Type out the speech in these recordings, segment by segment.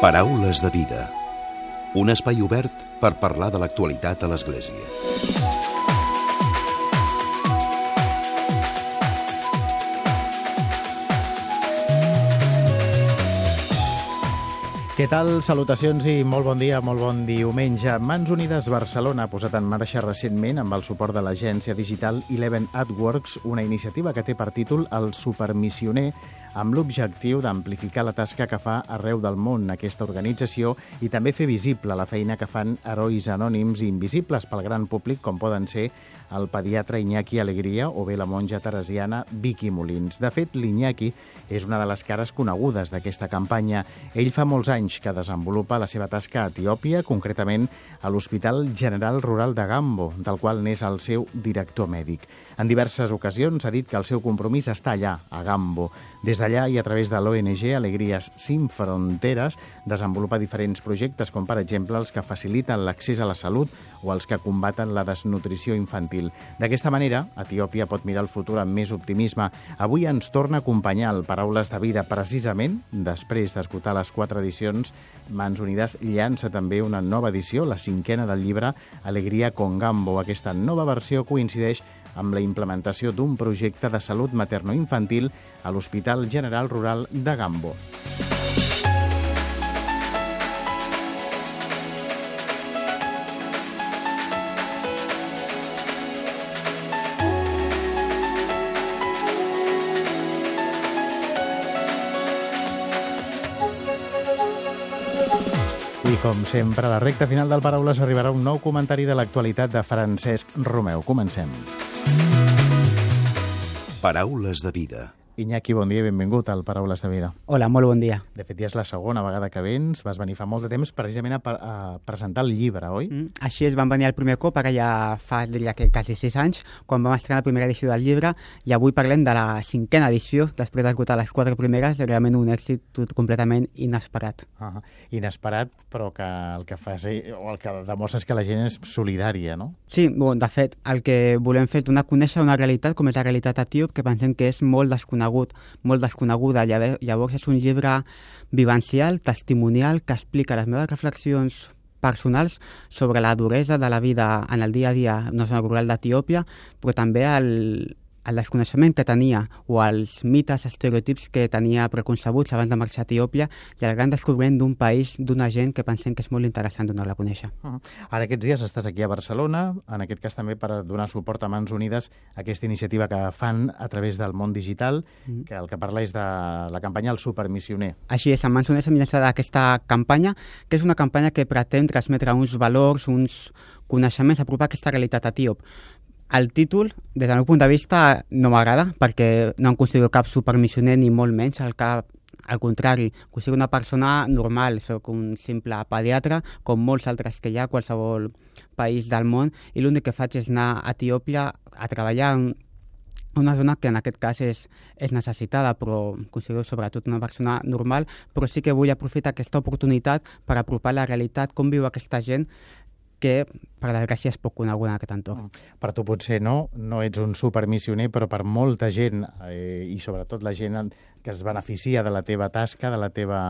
Paraules de vida. Un espai obert per parlar de l'actualitat a l'Església. Què tal? Salutacions i molt bon dia, molt bon diumenge. Mans Unides Barcelona ha posat en marxa recentment, amb el suport de l'agència digital Eleven AdWorks, una iniciativa que té per títol El Supermissioner, amb l'objectiu d'amplificar la tasca que fa arreu del món aquesta organització i també fer visible la feina que fan herois anònims i invisibles pel gran públic, com poden ser el pediatre Iñaki Alegria o bé la monja teresiana Vicky Molins. De fet, l'Iñaki és una de les cares conegudes d'aquesta campanya. Ell fa molts anys que desenvolupa la seva tasca a Etiòpia, concretament a l'Hospital General Rural de Gambo, del qual n'és el seu director mèdic. En diverses ocasions ha dit que el seu compromís està allà, a Gambo. Des d'allà i a través de l'ONG Alegries Sin Fronteres desenvolupa diferents projectes, com per exemple els que faciliten l'accés a la salut o els que combaten la desnutrició infantil. D'aquesta manera, Etiòpia pot mirar el futur amb més optimisme. Avui ens torna a acompanyar el Paraules de Vida precisament després d'esgotar les quatre edicions. Mans Unides llança també una nova edició, la cinquena del llibre Alegria con Gambo. Aquesta nova versió coincideix amb la implementació d'un projecte de salut materno-infantil a l'Hospital General Rural de Gambo. I com sempre, a la recta final del Paraules arribarà un nou comentari de l'actualitat de Francesc Romeu. Comencem. Paraules de vida. Iñaki, bon dia i benvingut al Paraules de Vida. Hola, molt bon dia. De fet, ja és la segona vegada que vens. Vas venir fa molt de temps precisament a, a presentar el llibre, oi? Mm, així es, vam venir el primer cop, ara ja fa diria que quasi sis anys, quan vam estrenar la primera edició del llibre, i avui parlem de la cinquena edició, després d'esgotar les quatre primeres, realment un èxit tot completament inesperat. Uh -huh. Inesperat, però que el que fa és, o el que demostra és que la gent és solidària, no? Sí, bon, de fet, el que volem fer és donar a conèixer una realitat com és la realitat etíop, que pensem que és molt desconegut molt desconeguda. Llavors és un llibre vivencial, testimonial, que explica les meves reflexions personals sobre la duresa de la vida en el dia a dia en la rural d'Etiòpia, però també el, el desconeixement que tenia o els mites, estereotips que tenia preconcebuts abans de marxar a Etiòpia i el gran descobriment d'un país, d'una gent que pensem que és molt interessant donar-la a conèixer. Uh -huh. Ara aquests dies estàs aquí a Barcelona, en aquest cas també per donar suport a Mans Unides a aquesta iniciativa que fan a través del món digital, uh -huh. que el que parla és de la campanya El Supermissioner. Així és, en Mans Unides hem llançat aquesta campanya, que és una campanya que pretén transmetre uns valors, uns coneixements, apropar aquesta realitat etíop el títol, des del meu punt de vista, no m'agrada, perquè no em considero cap supermissioner ni molt menys, al cap al contrari, considero una persona normal, sóc un simple pediatre, com molts altres que hi ha a qualsevol país del món, i l'únic que faig és anar a Etiòpia a treballar en una zona que en aquest cas és, és necessitada, però considero sobretot una persona normal, però sí que vull aprofitar aquesta oportunitat per apropar la realitat, com viu aquesta gent que, per desgràcia, és poc coneguda en aquest entorn. Per tu potser no, no ets un supermissioner, però per molta gent, eh, i sobretot la gent que es beneficia de la teva tasca, de la teva,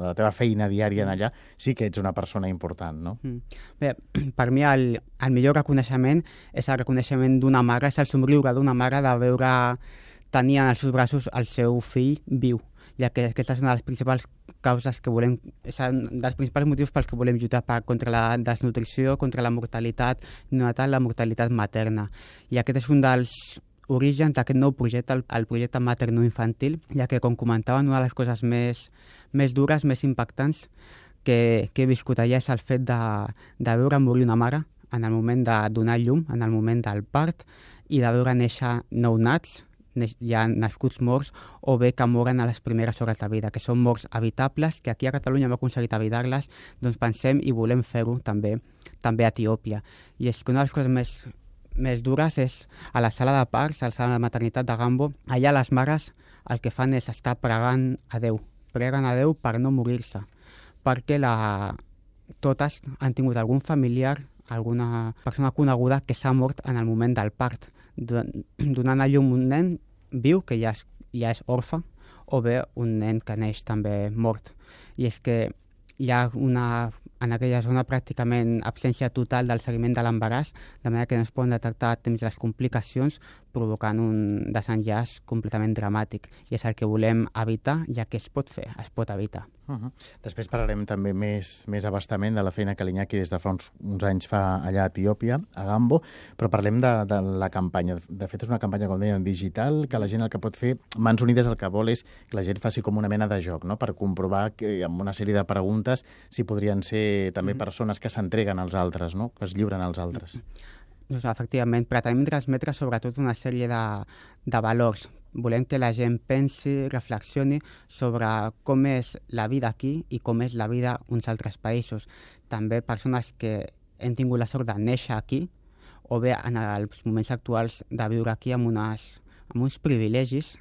de la teva feina diària en allà, sí que ets una persona important, no? Mm. Bé, per mi el, el millor reconeixement és el reconeixement d'una mare, és el somriure d'una mare de veure tenir en els seus braços el seu fill viu ja que aquesta és una de les principals causes que volem, és un dels principals motius pels que volem lluitar per, contra la desnutrició, contra la mortalitat neonatal, la mortalitat materna. I aquest és un dels orígens d'aquest nou projecte, el, el projecte materno-infantil, ja que, com comentaven, una de les coses més, més dures, més impactants que, que he viscut allà és el fet de, de veure morir una mare en el moment de donar llum, en el moment del part, i de veure néixer nou nats, ja nascuts morts o bé que moren a les primeres hores de vida, que són morts evitables, que aquí a Catalunya hem aconseguit evitar-les, doncs pensem i volem fer-ho també també a Etiòpia. I és que una de les coses més, més dures és a la sala de parts, a la sala de maternitat de Gambo, allà les mares el que fan és estar pregant a Déu, preguen a Déu per no morir-se, perquè la... totes han tingut algun familiar, alguna persona coneguda que s'ha mort en el moment del part, donant a llum un nen viu que ja és, ja és orfe o bé un nen que neix també mort. I és que hi ha una, en aquella zona pràcticament absència total del seguiment de l'embaràs, de manera que no es poden detectar a temps les complicacions, provocant un desenllaç completament dramàtic. I és el que volem evitar, ja que es pot fer, es pot evitar. Uh -huh. Després parlarem també més, més abastament de la feina que l'Iñaki des de fa uns, uns anys fa allà a Etiòpia, a Gambo, però parlem de, de la campanya. De fet, és una campanya, com deien, digital, que la gent el que pot fer, Mans Unides el que vol és que la gent faci com una mena de joc, no?, per comprovar que amb una sèrie de preguntes si podrien ser també mm -hmm. persones que s'entreguen als altres, no?, que es lliuren als altres. Mm -hmm doncs, efectivament, pretenem transmetre sobretot una sèrie de, de valors. Volem que la gent pensi, reflexioni sobre com és la vida aquí i com és la vida uns altres països. També persones que hem tingut la sort de néixer aquí o bé en els moments actuals de viure aquí amb, unes, amb uns privilegis,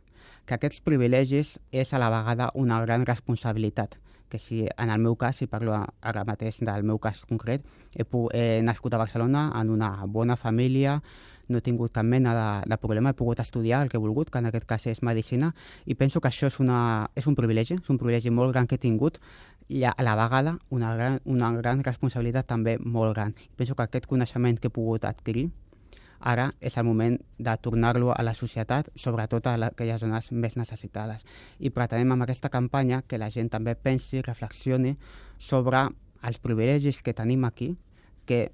que aquests privilegis és a la vegada una gran responsabilitat que si en el meu cas, si parlo ara mateix del meu cas concret, he, he nascut a Barcelona en una bona família, no he tingut cap mena de, de problema, he pogut estudiar el que he volgut, que en aquest cas és Medicina, i penso que això és, una, és un privilegi, és un privilegi molt gran que he tingut, i a la vegada una gran, una gran responsabilitat també molt gran. Penso que aquest coneixement que he pogut adquirir Ara és el moment de tornar-lo a la societat, sobretot a aquelles zones més necessitades. I pretenem amb aquesta campanya que la gent també pensi, reflexioni sobre els privilegis que tenim aquí, que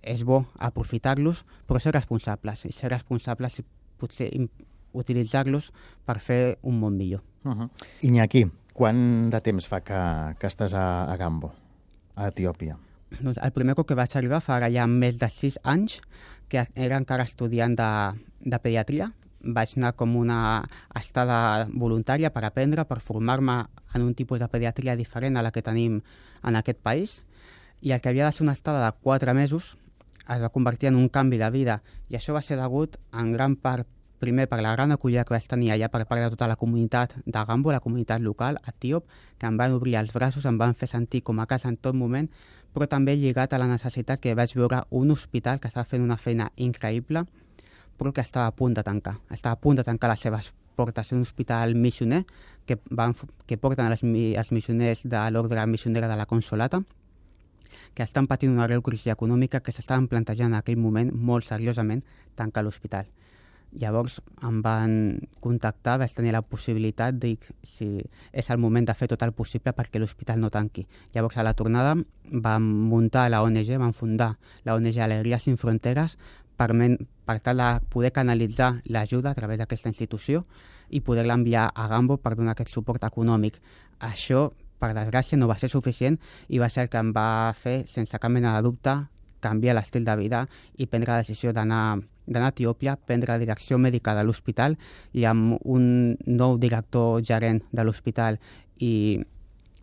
és bo aprofitar-los, però ser responsables. I ser responsables i potser utilitzar-los per fer un món millor. Uh -huh. Iñaki, quant de temps fa que, que estàs a, a Gambo, a Etiòpia? Doncs el primer cop que vaig arribar fa ara ja més de sis anys que era encara estudiant de, de pediatria. Vaig anar com una estada voluntària per aprendre, per formar-me en un tipus de pediatria diferent a la que tenim en aquest país. I el que havia de ser una estada de quatre mesos es va convertir en un canvi de vida. I això va ser degut en gran part primer per la gran acollida que vaig tenir allà per part de tota la comunitat de Gambo, la comunitat local, etíop, que em van obrir els braços, em van fer sentir com a casa en tot moment, però també lligat a la necessitat que vaig veure un hospital que estava fent una feina increïble, però que estava a punt de tancar. Estava a punt de tancar les seves portes. Un hospital missioner que, van, que porten els, els missioners de l'ordre missionera de la Consolata, que estan patint una greu crisi econòmica que s'estaven plantejant en aquell moment molt seriosament tancar l'hospital. Llavors em van contactar, vaig tenir la possibilitat de si és el moment de fer tot el possible perquè l'hospital no tanqui. Llavors a la tornada vam muntar la ONG, vam fundar la ONG Alegria Sin Fronteres per, men, per tal de poder canalitzar l'ajuda a través d'aquesta institució i poder-la enviar a Gambo per donar aquest suport econòmic. Això, per desgràcia, no va ser suficient i va ser el que em va fer, sense cap mena de dubte, canviar l'estil de vida i prendre la decisió d'anar d'anar a Etiòpia, prendre la direcció mèdica de l'hospital i amb un nou director gerent de l'hospital i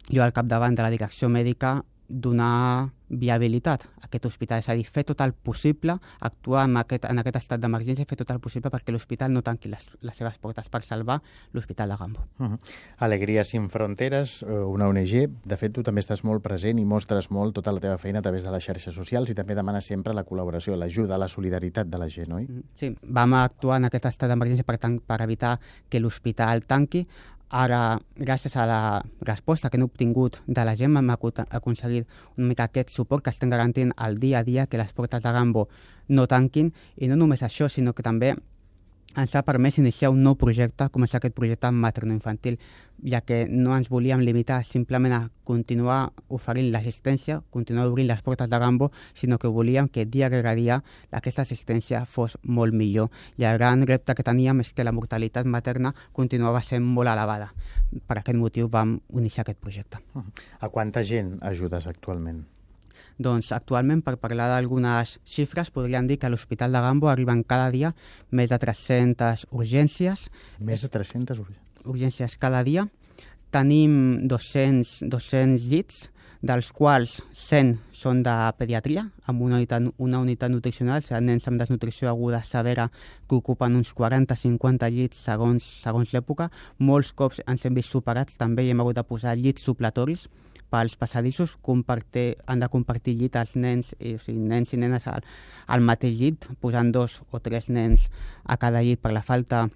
jo al capdavant de la direcció mèdica donar viabilitat a aquest hospital, és a dir, fer tot el possible, actuar en aquest, en aquest estat d'emergència fer tot el possible perquè l'hospital no tanqui les, les seves portes per salvar l'hospital de Gambo. Uh -huh. Alegria sin fronteres, eh, una ONG. De fet, tu també estàs molt present i mostres molt tota la teva feina a través de les xarxes socials i també demanes sempre la col·laboració, l'ajuda, la solidaritat de la gent, oi? Sí, vam actuar en aquest estat d'emergència per, per evitar que l'hospital tanqui. Ara, gràcies a la resposta que hem obtingut de la gent, hem aconseguit una mica aquest suport que estem garantint al dia a dia que les portes de Gambo no tanquin. I no només això, sinó que també ens ha permès iniciar un nou projecte, com és aquest projecte materno-infantil, ja que no ens volíem limitar simplement a continuar oferint l'assistència, continuar obrint les portes de Gambo, sinó que volíem que dia rere dia aquesta assistència fos molt millor. I el gran repte que teníem és que la mortalitat materna continuava sent molt elevada. Per aquest motiu vam iniciar aquest projecte. A quanta gent ajudes actualment? Doncs actualment, per parlar d'algunes xifres, podríem dir que a l'Hospital de Gambo arriben cada dia més de 300 urgències. Més de 300 urgències? Urgències cada dia. Tenim 200, 200 llits, dels quals 100 són de pediatria, amb una unitat, una unitat nutricional, sigui, nens amb desnutrició aguda severa que ocupen uns 40-50 llits segons, segons l'època. Molts cops ens hem vist superats també i hem hagut de posar llits supletoris pels passadissos compartir, han de compartir llit els nens, i, o sigui, nens i nenes al, al mateix llit, posant dos o tres nens a cada llit per la falta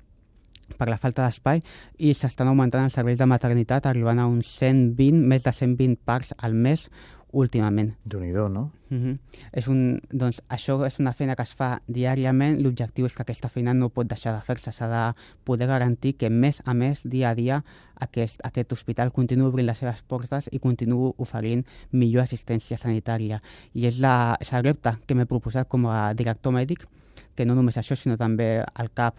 per la falta d'espai i s'estan augmentant els serveis de maternitat arribant a uns 120, més de 120 parcs al mes últimament. déu nhi no? Uh -huh. és un, doncs, això és una feina que es fa diàriament. L'objectiu és que aquesta feina no pot deixar de fer-se. S'ha de poder garantir que més a més, dia a dia, aquest, aquest hospital continuï obrint les seves portes i continuï oferint millor assistència sanitària. I és, la, és el repte que m'he proposat com a director mèdic, que no només això, sinó també al cap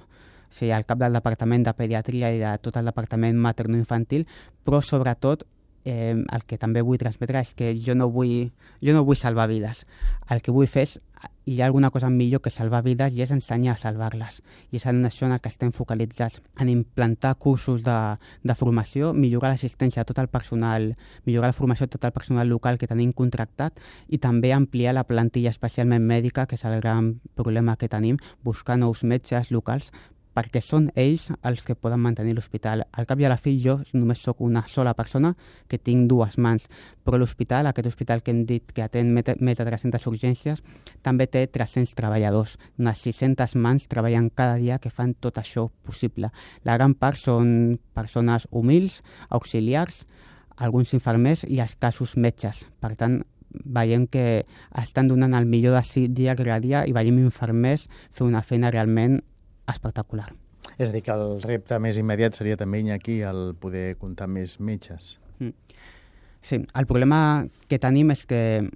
o sigui, al cap del Departament de Pediatria i de tot el Departament Materno-Infantil, però sobretot eh, el que també vull transmetre és que jo no vull, jo no vull salvar vides. El que vull fer és, hi ha alguna cosa millor que salvar vides i és ensenyar a salvar-les. I és en això en el que estem focalitzats, en implantar cursos de, de formació, millorar l'assistència a tot el personal, millorar la formació a tot el personal local que tenim contractat i també ampliar la plantilla especialment mèdica, que és el gran problema que tenim, buscar nous metges locals perquè són ells els que poden mantenir l'hospital. Al cap i a la fi jo només sóc una sola persona que tinc dues mans, però l'hospital, aquest hospital que hem dit que atén més de 300 urgències, també té 300 treballadors. Unes 600 mans treballen cada dia que fan tot això possible. La gran part són persones humils, auxiliars, alguns infermers i escassos metges. Per tant, veiem que estan donant el millor de si dia rere dia i veiem infermers fer una feina realment espectacular. És a dir, que el repte més immediat seria també aquí el poder comptar més metges. Mm. Sí, el problema que tenim és que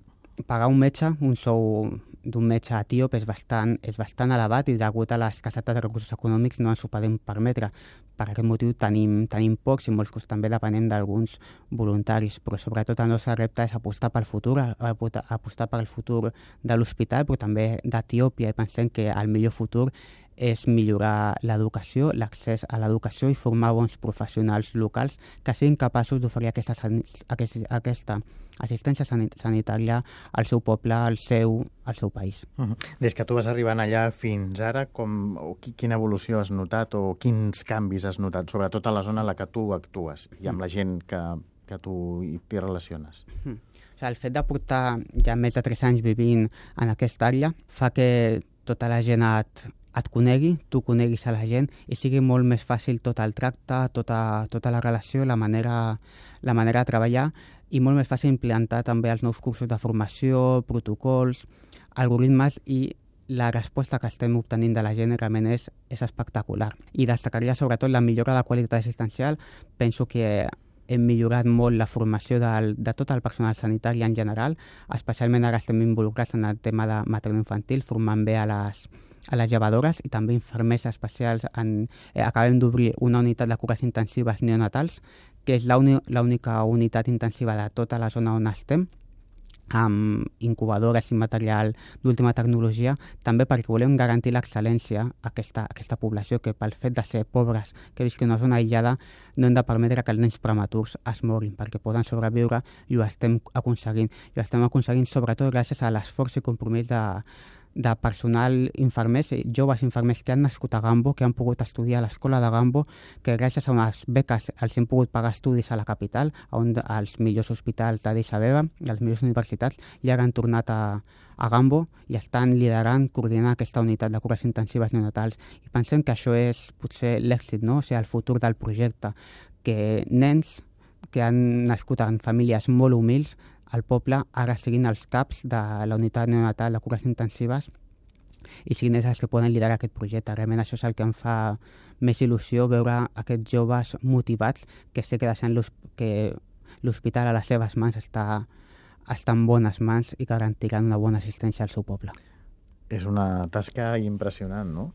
pagar un metge, un sou d'un metge etíop és bastant, és bastant elevat i degut a l'escassetat de recursos econòmics no ens ho podem permetre. Per aquest motiu tenim, tenim pocs i molts que també depenem d'alguns voluntaris, però sobretot el nostre repte és apostar pel futur, apostar pel futur de l'hospital, però també d'Etiòpia i pensem que el millor futur és millorar l'educació, l'accés a l'educació i formar bons professionals locals que siguin capaços d'oferir aquesta, aquesta assistència sanitària al seu poble, al seu, al seu país. Uh -huh. Des que tu vas arribant allà fins ara, com, o quina evolució has notat o quins canvis has notat, sobretot a la zona en la que tu actues i amb la gent que, que tu t'hi relaciones? Uh -huh. O sigui, el fet de portar ja més de 3 anys vivint en aquesta àrea fa que tota la gent et, et conegui, tu coneguis a la gent i sigui molt més fàcil tot el tracte, tota, tota la relació, la manera, la manera de treballar i molt més fàcil implantar també els nous cursos de formació, protocols, algoritmes i la resposta que estem obtenint de la gent realment és, és espectacular. I destacaria sobretot la millora de la qualitat assistencial. Penso que hem millorat molt la formació del, de tot el personal sanitari en general, especialment ara estem involucrats en el tema de materno-infantil, formant bé a les, a les llevadores i també infermers especials. En, eh, acabem d'obrir una unitat de cures intensives neonatals, que és l'única unitat intensiva de tota la zona on estem, amb incubadores i material d'última tecnologia, també perquè volem garantir l'excel·lència a aquesta, aquesta població que pel fet de ser pobres, que visquen una zona aïllada, no hem de permetre que els nens prematurs es morin perquè poden sobreviure i ho estem aconseguint. I ho estem aconseguint sobretot gràcies a l'esforç i compromís de, de personal infermers, joves infermers que han nascut a Gambo, que han pogut estudiar a l'escola de Gambo, que gràcies a unes beques els hem pogut pagar estudis a la capital, on als millors hospitals d'Addis Abeba, a les millors universitats, ara han tornat a, a Gambo i estan liderant, coordinant aquesta unitat de cures intensives neonatals. I pensem que això és potser l'èxit, no? o sigui, el futur del projecte, que nens que han nascut en famílies molt humils al poble ara siguin els caps de la unitat neonatal de cures intensives i siguin ells els que poden liderar aquest projecte. Realment això és el que em fa més il·lusió veure aquests joves motivats que sé que deixant que l'hospital a les seves mans està, està en bones mans i garantiran una bona assistència al seu poble. És una tasca impressionant, no?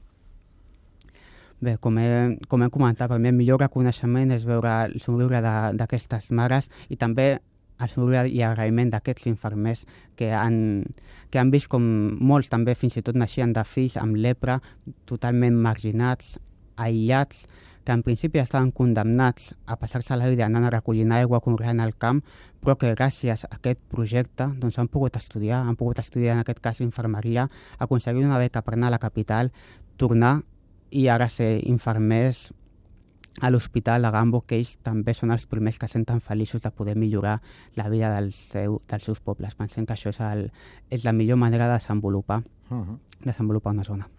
Bé, com he, com he comentat, per mi el millor reconeixement és veure el somriure d'aquestes mares i també el somriure i agraïment d'aquests infermers que han, que han vist com molts també fins i tot naixien de fills amb lepra, totalment marginats, aïllats, que en principi estaven condemnats a passar-se la vida anant a recollir aigua conreant al camp, però que gràcies a aquest projecte doncs, han pogut estudiar, han pogut estudiar en aquest cas infermeria, aconseguir una beca per anar a la capital, tornar i ara ser infermers a l'Hospital de Gambo, que ells també són els primers que senten feliços de poder millorar la vida del seu, dels seus pobles. Pensem que això és, el, és la millor manera de desenvolupar, uh -huh. desenvolupar una zona.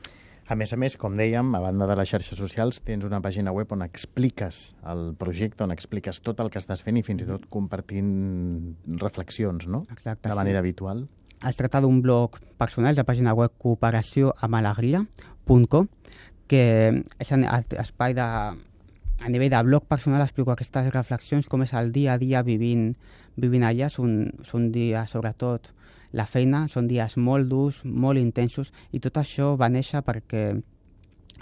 A més a més, com dèiem, a banda de les xarxes socials, tens una pàgina web on expliques el projecte, on expliques tot el que estàs fent i fins i tot compartint reflexions, no? Exacte, De sí. manera habitual. Es tracta d'un blog personal de pàgina web cooperacióamalegria.com que és un espai de, a nivell de blog personal explico aquestes reflexions, com és el dia a dia vivint, vivint allà. Són, són dies, sobretot, la feina, són dies molt durs, molt intensos, i tot això va néixer perquè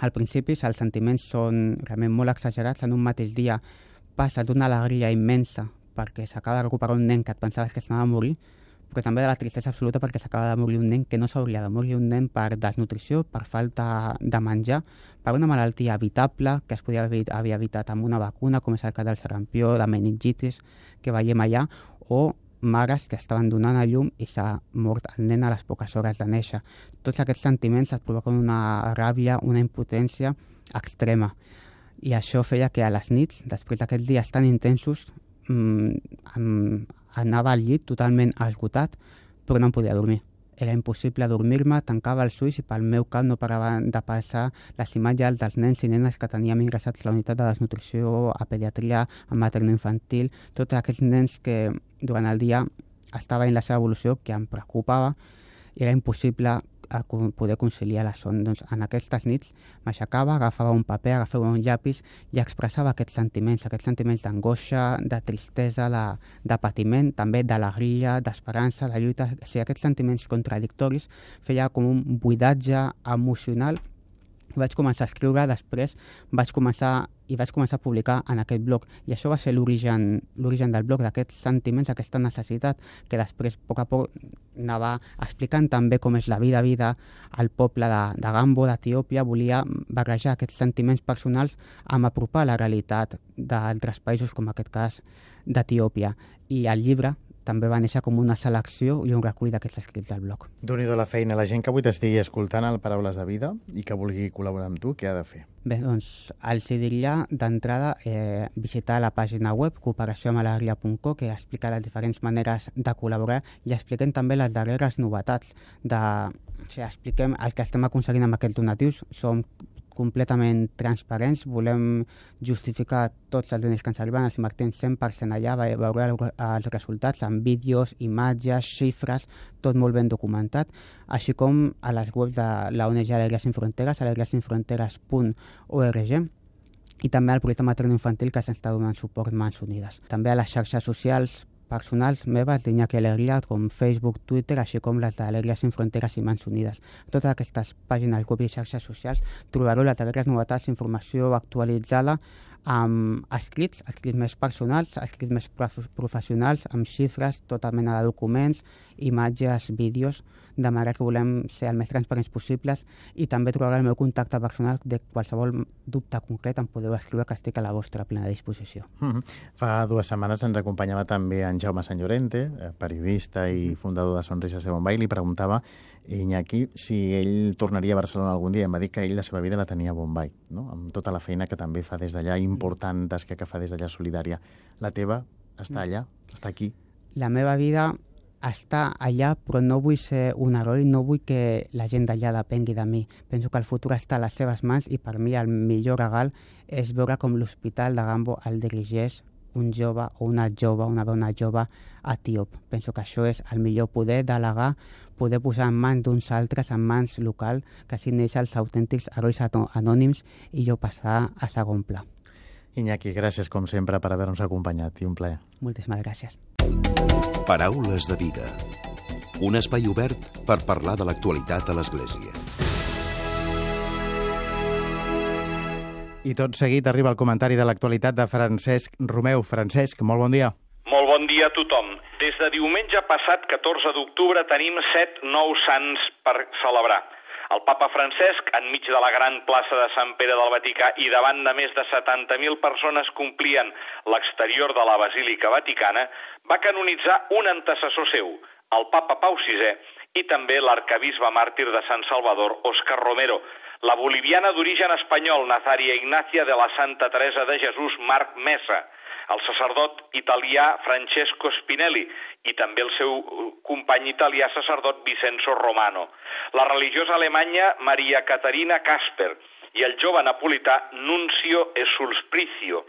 al principi els sentiments són realment molt exagerats. En un mateix dia passa d'una alegria immensa perquè s'acaba de recuperar un nen que et pensaves que s'anava a morir, però també de la tristesa absoluta perquè s'acaba de morir un nen que no s'hauria de morir un nen per desnutrició, per falta de menjar, per una malaltia evitable que es podia haver, evitat amb una vacuna, com és el cas del sarampió, de meningitis, que veiem allà, o mares que estaven donant a llum i s'ha mort el nen a les poques hores de néixer. Tots aquests sentiments et provoquen una ràbia, una impotència extrema. I això feia que a les nits, després d'aquests dies tan intensos, mmm, em, anava al llit totalment esgotat, però no em podia dormir. Era impossible dormir-me, tancava els ulls i pel meu cap no paraven de passar les imatges dels nens i nenes que teníem ingressats a la unitat de desnutrició, a pediatria, a materno-infantil, tots aquests nens que durant el dia estaven en la seva evolució, que em preocupava, era impossible a poder conciliar la son. Doncs en aquestes nits m'aixecava, agafava un paper, agafava un llapis i expressava aquests sentiments, aquests sentiments d'angoixa, de tristesa, de, de patiment, també d'alegria, d'esperança, de lluita. O sigui, aquests sentiments contradictoris feia com un buidatge emocional vaig començar a escriure, després vaig començar i vaig començar a publicar en aquest blog i això va ser l'origen del blog, d'aquests sentiments, aquesta necessitat que després, a poc a poc, anava explicant també com és la vida vida al poble de, de Gambo, d'Etiòpia, volia barrejar aquests sentiments personals amb apropar la realitat d'altres països, com aquest cas d'Etiòpia. I el llibre també va néixer com una selecció i un recull d'aquests escrits del blog. déu nhi la feina. La gent que avui t'estigui escoltant el Paraules de Vida i que vulgui col·laborar amb tu, què ha de fer? Bé, doncs els diria d'entrada eh, visitar la pàgina web cooperacióamalaria.co que explica les diferents maneres de col·laborar i expliquem també les darreres novetats. De, o sigui, expliquem el que estem aconseguint amb aquests donatius. Som completament transparents, volem justificar tots els diners que ens arriben, els invertim 100% allà, ve- veure el- els resultats amb vídeos, imatges, xifres, tot molt ben documentat, així com a les webs de la ONG Alegries Sin Fronteres, alegriasinfronteres.org, i també al projecte materno-infantil que s'està donant suport Mans Unides. També a les xarxes socials personals meves d'Iñaki Alegria, com Facebook, Twitter, així com les d'Alegria Sin Fronteres i Mans Unides. Totes aquestes pàgines web i xarxes socials trobareu les darreres novetats, informació actualitzada amb escrits, escrits més personals, escrits més prof professionals, amb xifres, tota mena de documents, imatges, vídeos, de manera que volem ser el més transparents possibles i també trobareu el meu contacte personal de qualsevol dubte concret em podeu escriure que estic a la vostra plena disposició. Mhm. Fa dues setmanes ens acompanyava també en Jaume Sant Llorente, eh, periodista i fundador de Sonrises de Bombay, i li preguntava Iñaki si ell tornaria a Barcelona algun dia. Em va dir que ell la seva vida la tenia a Bombay, no? amb tota la feina que també fa des d'allà, important tasca que fa des d'allà solidària. La teva està allà, està aquí. La meva vida està allà, però no vull ser un heroi, no vull que la gent d'allà depengui de mi. Penso que el futur està a les seves mans i per mi el millor regal és veure com l'Hospital de Gambo el dirigeix un jove o una jove, una dona jove etíop. Penso que això és el millor poder delegar, poder posar en mans d'uns altres, en mans local, que així neix els autèntics herois anònims i jo passar a segon pla. Iñaki, gràcies com sempre per haver-nos acompanyat i un plaer. Moltíssimes gràcies. Paraules de vida. Un espai obert per parlar de l'actualitat a l'Església. I tot seguit arriba el comentari de l'actualitat de Francesc Romeu. Francesc, molt bon dia. Molt bon dia a tothom. Des de diumenge passat, 14 d'octubre, tenim set nous sants per celebrar. El papa Francesc, enmig de la gran plaça de Sant Pere del Vaticà i davant de més de 70.000 persones que omplien l'exterior de la Basílica Vaticana, va canonitzar un antecessor seu, el papa Pau VI, i també l'arcabisbe màrtir de Sant Salvador, Òscar Romero, la boliviana d'origen espanyol, Nazaria Ignacia de la Santa Teresa de Jesús, Marc Mesa, el sacerdot italià Francesco Spinelli i també el seu company italià sacerdot Vincenzo Romano, la religiosa alemanya Maria Caterina Casper i el jove napolità Nuncio e Sulspricio,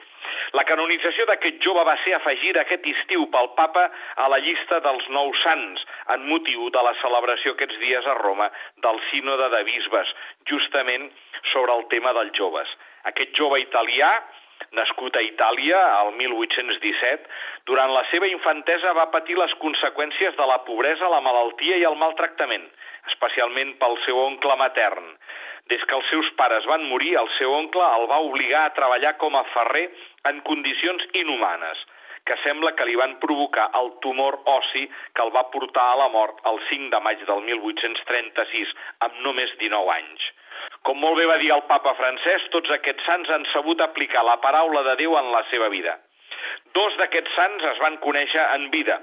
la canonització d'aquest jove va ser afegida aquest estiu pel papa a la llista dels nou sants, en motiu de la celebració aquests dies a Roma del sínode de bisbes, justament sobre el tema dels joves. Aquest jove italià, nascut a Itàlia al 1817, durant la seva infantesa va patir les conseqüències de la pobresa, la malaltia i el maltractament, especialment pel seu oncle matern. Des que els seus pares van morir, el seu oncle el va obligar a treballar com a ferrer en condicions inhumanes, que sembla que li van provocar el tumor ossi que el va portar a la mort el 5 de maig del 1836, amb només 19 anys. Com molt bé va dir el papa francès, tots aquests sants han sabut aplicar la paraula de Déu en la seva vida. Dos d'aquests sants es van conèixer en vida,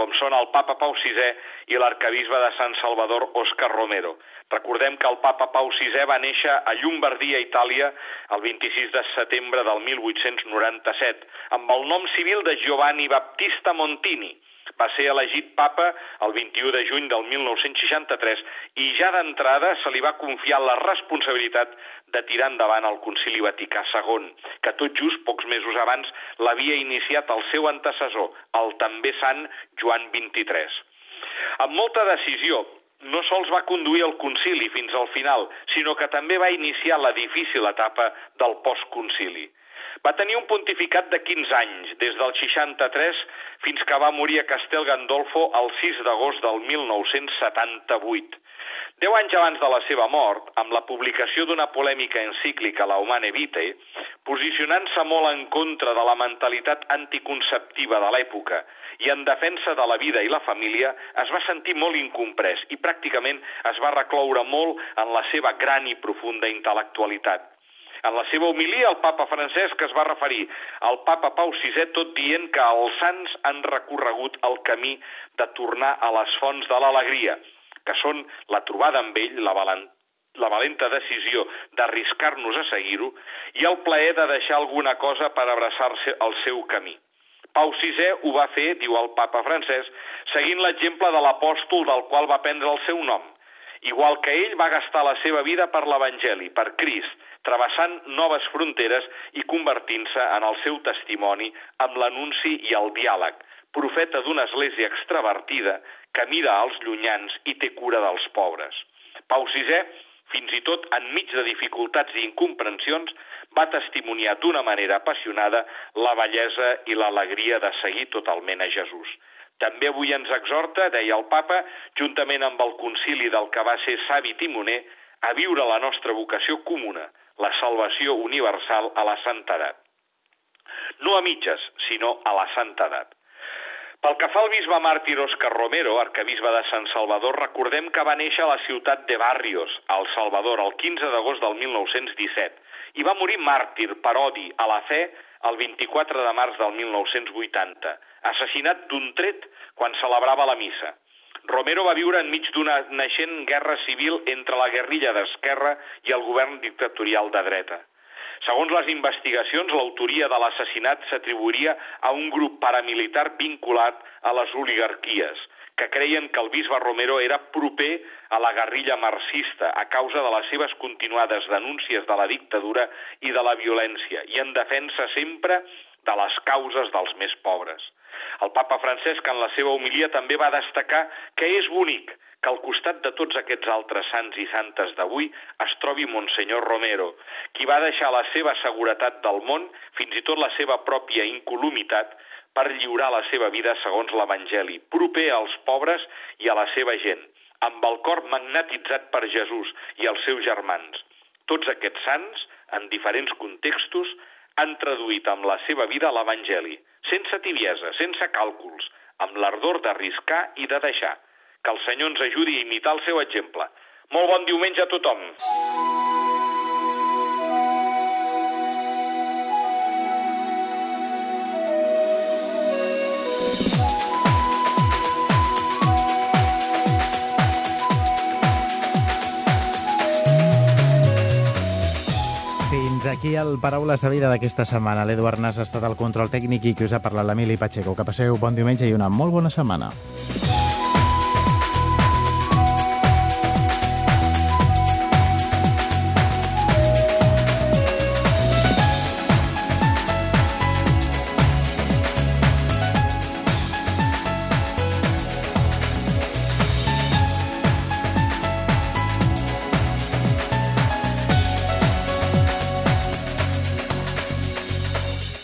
com són el papa Pau VI i l'arcabisbe de Sant Salvador, Òscar Romero. Recordem que el papa Pau VI va néixer a Llombardia, Itàlia, el 26 de setembre del 1897, amb el nom civil de Giovanni Battista Montini, va ser elegit papa el 21 de juny del 1963 i ja d'entrada se li va confiar la responsabilitat de tirar endavant el Concili Vaticà II, que tot just pocs mesos abans l'havia iniciat el seu antecessor, el també sant Joan XXIII. Amb molta decisió, no sols va conduir el concili fins al final, sinó que també va iniciar la difícil etapa del postconcili. Va tenir un pontificat de 15 anys, des del 63 fins que va morir a Castel Gandolfo el 6 d'agost del 1978. Deu anys abans de la seva mort, amb la publicació d'una polèmica encíclica, la Humane Vitae, posicionant-se molt en contra de la mentalitat anticonceptiva de l'època i en defensa de la vida i la família, es va sentir molt incomprès i pràcticament es va recloure molt en la seva gran i profunda intel·lectualitat. En la seva homilia, el papa Francesc es va referir al papa Pau VI tot dient que els sants han recorregut el camí de tornar a les fonts de l'alegria, que són la trobada amb ell, la, valent, la valenta decisió d'arriscar-nos a seguir-ho i el plaer de deixar alguna cosa per abraçar-se al seu camí. Pau VI ho va fer, diu el papa francès, seguint l'exemple de l'apòstol del qual va prendre el seu nom. Igual que ell va gastar la seva vida per l'Evangeli, per Crist, travessant noves fronteres i convertint-se en el seu testimoni amb l'anunci i el diàleg, profeta d'una església extravertida que mira als llunyans i té cura dels pobres. Pau VI, fins i tot enmig de dificultats i incomprensions, va testimoniar d'una manera apassionada la bellesa i l'alegria de seguir totalment a Jesús. També avui ens exhorta, deia el papa, juntament amb el concili del que va ser savi timoner, a viure la nostra vocació comuna, la salvació universal a la santedat. No a mitges, sinó a la santedat. Pel que fa al bisbe màrtir Òscar Romero, arcabisbe de Sant Salvador, recordem que va néixer a la ciutat de Barrios, al Salvador, el 15 d'agost del 1917, i va morir màrtir per odi a la fe el 24 de març del 1980, assassinat d'un tret quan celebrava la missa. Romero va viure enmig d'una naixent guerra civil entre la guerrilla d'esquerra i el govern dictatorial de dreta. Segons les investigacions, l'autoria de l'assassinat s'atribuiria a un grup paramilitar vinculat a les oligarquies, que creien que el bisbe Romero era proper a la guerrilla marxista a causa de les seves continuades denúncies de la dictadura i de la violència i en defensa sempre de les causes dels més pobres. El papa Francesc en la seva homilia també va destacar que és bonic que al costat de tots aquests altres sants i santes d'avui es trobi Monsenyor Romero, qui va deixar la seva seguretat del món, fins i tot la seva pròpia incolumitat, per lliurar la seva vida segons l'Evangeli, proper als pobres i a la seva gent, amb el cor magnetitzat per Jesús i els seus germans. Tots aquests sants, en diferents contextos, han traduït amb la seva vida l'Evangeli, sense tibiesa, sense càlculs, amb l'ardor d'arriscar i de deixar. Que el Senyor ens ajudi a imitar el seu exemple. Molt bon diumenge a tothom! Aquí el Paraules de Vida d'aquesta setmana. L'Eduard Nas ha estat al control tècnic i qui us ha parlat l'Emili Pacheco. Que passeu bon diumenge i una molt bona setmana.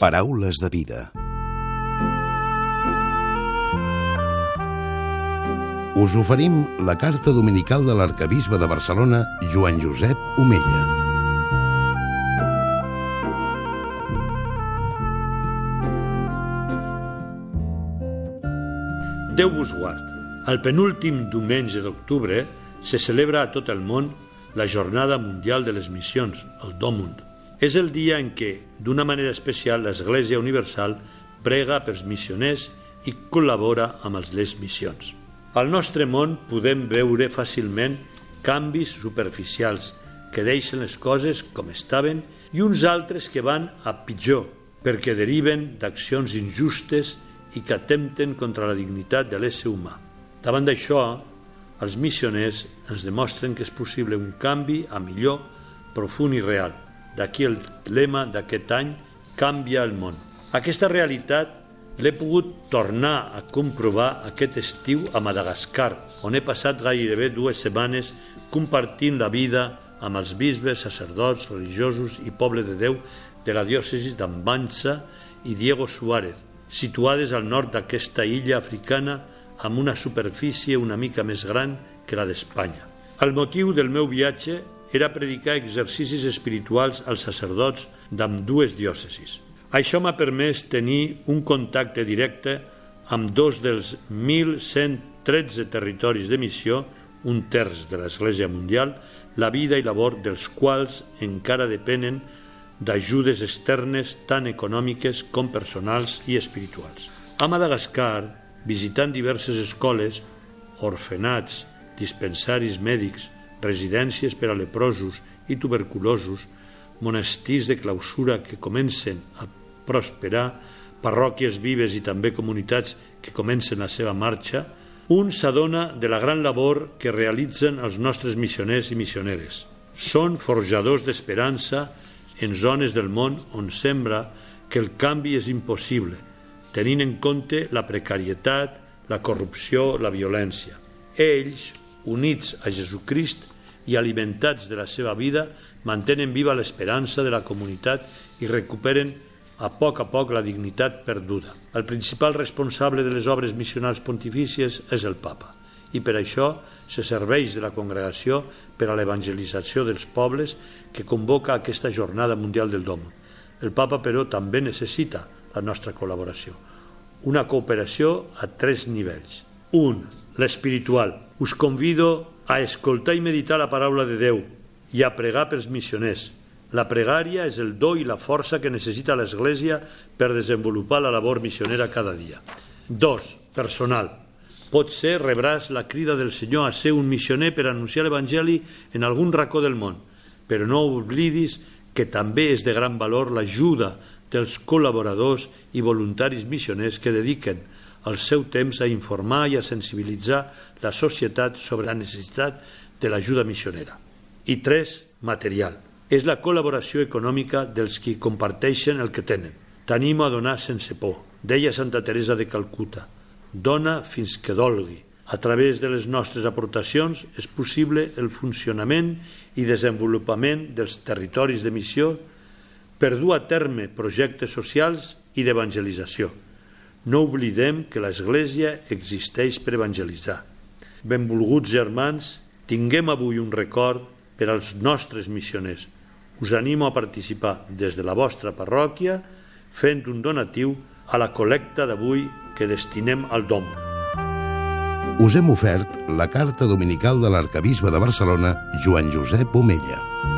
Paraules de vida. Us oferim la carta dominical de l'arcabisbe de Barcelona, Joan Josep Omella. Déu vos guard. El penúltim diumenge d'octubre se celebra a tot el món la Jornada Mundial de les Missions, el Domund. És el dia en què, d'una manera especial, l'Església Universal prega pels missioners i col·labora amb les missions. Al nostre món podem veure fàcilment canvis superficials que deixen les coses com estaven i uns altres que van a pitjor perquè deriven d'accions injustes i que atempten contra la dignitat de l'ésser humà. Davant d'això, els missioners ens demostren que és possible un canvi a millor, profund i real – D'aquí el lema d'aquest any, Canvia el món. Aquesta realitat l'he pogut tornar a comprovar aquest estiu a Madagascar, on he passat gairebé dues setmanes compartint la vida amb els bisbes, sacerdots, religiosos i poble de Déu de la diòcesi d'Ambanza i Diego Suárez, situades al nord d'aquesta illa africana amb una superfície una mica més gran que la d'Espanya. El motiu del meu viatge era predicar exercicis espirituals als sacerdots d'ambdues diòcesis. Això m'ha permès tenir un contacte directe amb dos dels 1.113 territoris de missió, un terç de l'Església Mundial, la vida i labor dels quals encara depenen d'ajudes externes tant econòmiques com personals i espirituals. A Madagascar, visitant diverses escoles, orfenats, dispensaris mèdics, residències per a leprosos i tuberculosos, monestirs de clausura que comencen a prosperar, parròquies vives i també comunitats que comencen la seva marxa, un s'adona de la gran labor que realitzen els nostres missioners i missioneres. Són forjadors d'esperança en zones del món on sembla que el canvi és impossible, tenint en compte la precarietat, la corrupció, la violència. Ells, units a Jesucrist i alimentats de la seva vida, mantenen viva l'esperança de la comunitat i recuperen a poc a poc la dignitat perduda. El principal responsable de les obres missionals pontifícies és el papa i per això se serveix de la congregació per a l'evangelització dels pobles que convoca aquesta Jornada Mundial del Dom. El papa, però, també necessita la nostra col·laboració. Una cooperació a tres nivells. Un, l'espiritual. Us convido a escoltar i meditar la paraula de Déu i a pregar pels missioners. La pregària és el do i la força que necessita l'Església per desenvolupar la labor missionera cada dia. Dos, personal. Pot ser rebràs la crida del Senyor a ser un missioner per anunciar l'Evangeli en algun racó del món, però no oblidis que també és de gran valor l'ajuda dels col·laboradors i voluntaris missioners que dediquen el seu temps a informar i a sensibilitzar la societat sobre la necessitat de l'ajuda missionera. I tres, material. És la col·laboració econòmica dels qui comparteixen el que tenen. T'animo a donar sense por. Deia Santa Teresa de Calcuta. Dona fins que dolgui. A través de les nostres aportacions és possible el funcionament i desenvolupament dels territoris de missió per dur a terme projectes socials i d'evangelització. No oblidem que l'Església existeix per evangelitzar. Benvolguts germans, tinguem avui un record per als nostres missioners. Us animo a participar des de la vostra parròquia fent un donatiu a la col·lecta d'avui que destinem al DOM. Us hem ofert la carta dominical de l'arcabisbe de Barcelona, Joan Josep Omella.